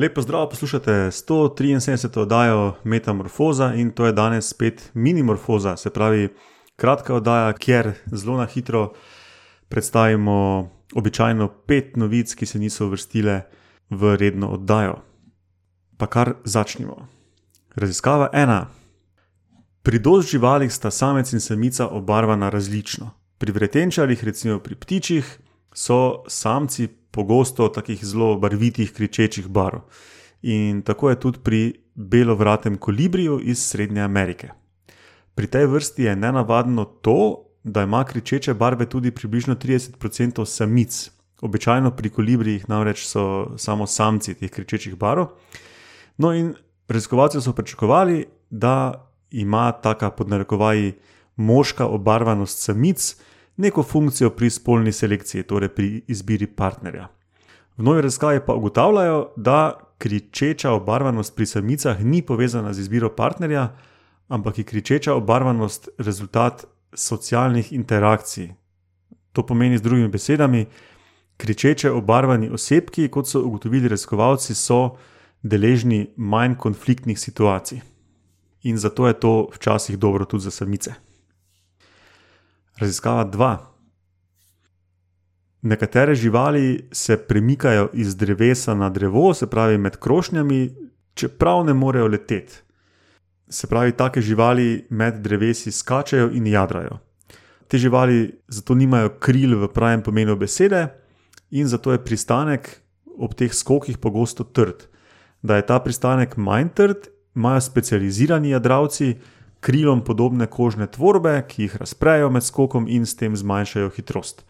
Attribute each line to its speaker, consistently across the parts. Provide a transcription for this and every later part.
Speaker 1: Lepo zdrav, poslušate 173. oddajo Metamorfoza in to je danes spet minimorfoza, se pravi kratka oddaja, kjer zelo na hitro predstavimo običajno pet novic, ki se niso uvrstile v redno oddajo. Pa kar začnimo. Raziskava ena. Pri dož živalih sta samec in samica obarvana različno. Pri vretenčarjih, recimo pri ptičih, so samci pogosto takih zelo barvitih, kričečih barov. In tako je tudi pri belovratem kolibriju iz Srednje Amerike. Pri tej vrsti je nenavadno to, da ima kričeče barve tudi približno 30% samic. Običajno pri kolibrijih namreč so samo samci teh kričečih barov. No, in raziskovalci so pričakovali, da ima taka podnarekovaji moška obarvanost samic neko funkcijo pri spolni selekciji, torej pri izbiri partnerja. V novi raziskavi pa ugotavljajo, da kričeča obarvanost pri samicah ni povezana z izbiro partnerja, ampak je kričeča obarvanost rezultat socialnih interakcij. To pomeni z drugimi besedami, kričeče obarvani osebki, kot so ugotovili raziskovalci, so deležni manj konfliktnih situacij. In zato je to včasih dobro tudi za samice. Raziskava 2. Nekatere živali se premikajo iz drevesa na drevo, se pravi med krošnjami, čeprav ne morejo leteti. Se pravi, take živali med drevesi skačajo in jadrajo. Te živali zato nimajo kril v pravem pomenu besede, in zato je pristanek ob teh skokih pogosto trd. Da je ta pristanek manj trd, imajo specializirani jadravci krilom podobne kožne tvorbe, ki jih razprejo med skokom in s tem zmanjšajo hitrost.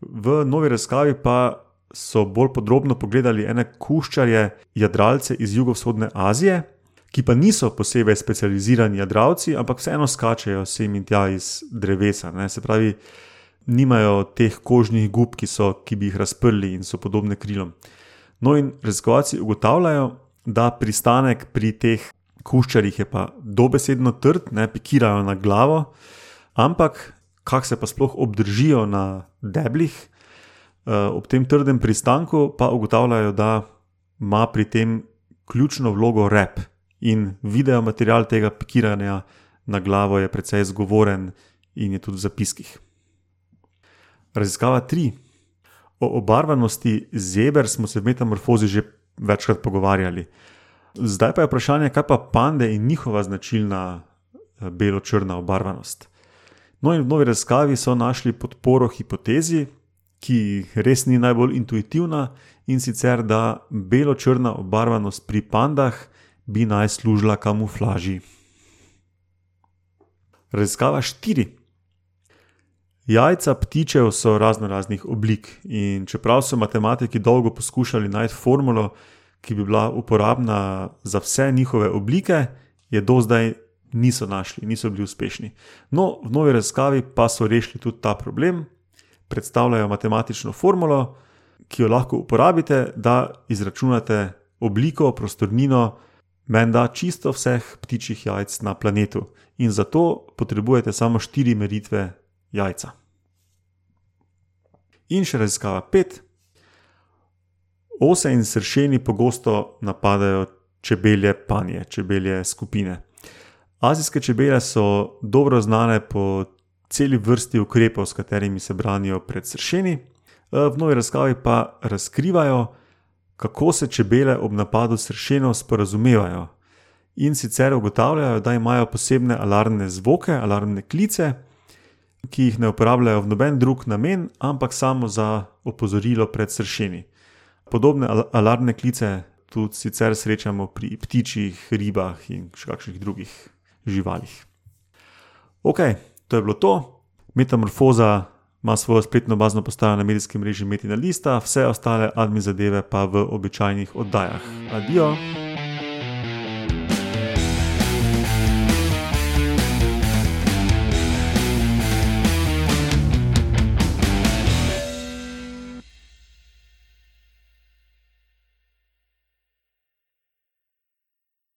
Speaker 1: V novi razkavi pa so bolj podrobno pogledali ene kuščarje, jadralce iz jugovzhodne Azije, ki pa niso posebej specializirani jadralci, ampak vseeno skačejo sem in tja iz drevesa. Ne? Se pravi, nimajo teh kožnih gub, ki, so, ki bi jih razprli in so podobne krilom. No, in raziskovalci ugotavljajo, da pristanek pri teh kuščarjih je pa dobesedno trd, ne pikirajo na glavo, ampak kako se pa sploh obdržijo na deblih, eh, ob tem trdem pristanku pa ugotavljajo, da ima pri tem ključno vlogo rep. In video material tega pikiranja na glavo je precej zgovoren in je tudi v zapiskih. Raziskava 3. O obarvanosti zeber smo se v metamorfozi že večkrat pogovarjali. Zdaj pa je vprašanje, kaj pa pande in njihova značilna eh, belo-črna obarvanost. No, in v novi raziskavi so našli podporo hipotezi, ki res ni najbolj intuitivna, in sicer da belo-črna obarvanost pri pandah bi naj služila kamuflaži. Raziskava 4. Jajca ptičev so razno raznih oblik, in čeprav so matematiki dolgo poskušali najti formulo, ki bi bila uporabna za vse njihove oblike, je do zdaj niso našli, niso bili uspešni. No, v novi raziskavi pa so rešili tudi ta problem. Predstavljajo matematično formulo, ki jo lahko uporabite, da izračunate obliko, prostornino, menda čisto vseh ptičjih jajc na planetu. In zato potrebujete samo štiri meritve jajca. In še raziskava pet. Ose in sršeni pogosto napadajo čebelje panje, čebelje skupine. Azijske čebele so dobro znane po celi vrsti ukrepov, s katerimi se branijo pred sršeni, v novi razkavi pa razkrivajo, kako se čebele ob napadu sršeno sporazumevajo. In sicer ugotavljajo, da imajo posebne alarmne zvoke, alarmne klice, ki jih ne uporabljajo v noben drug namen, ampak samo za opozorilo pred sršeni. Podobne alarmne klice tudi sicer srečamo pri ptičjih, ribah in še kakšnih drugih živalih. Ok, to je bilo to. Metamorfoza ima svojo spletno bazno postajo na medijskem mreži Metina Lista, vse ostale admin zadeve pa v običajnih oddajah. Adijo!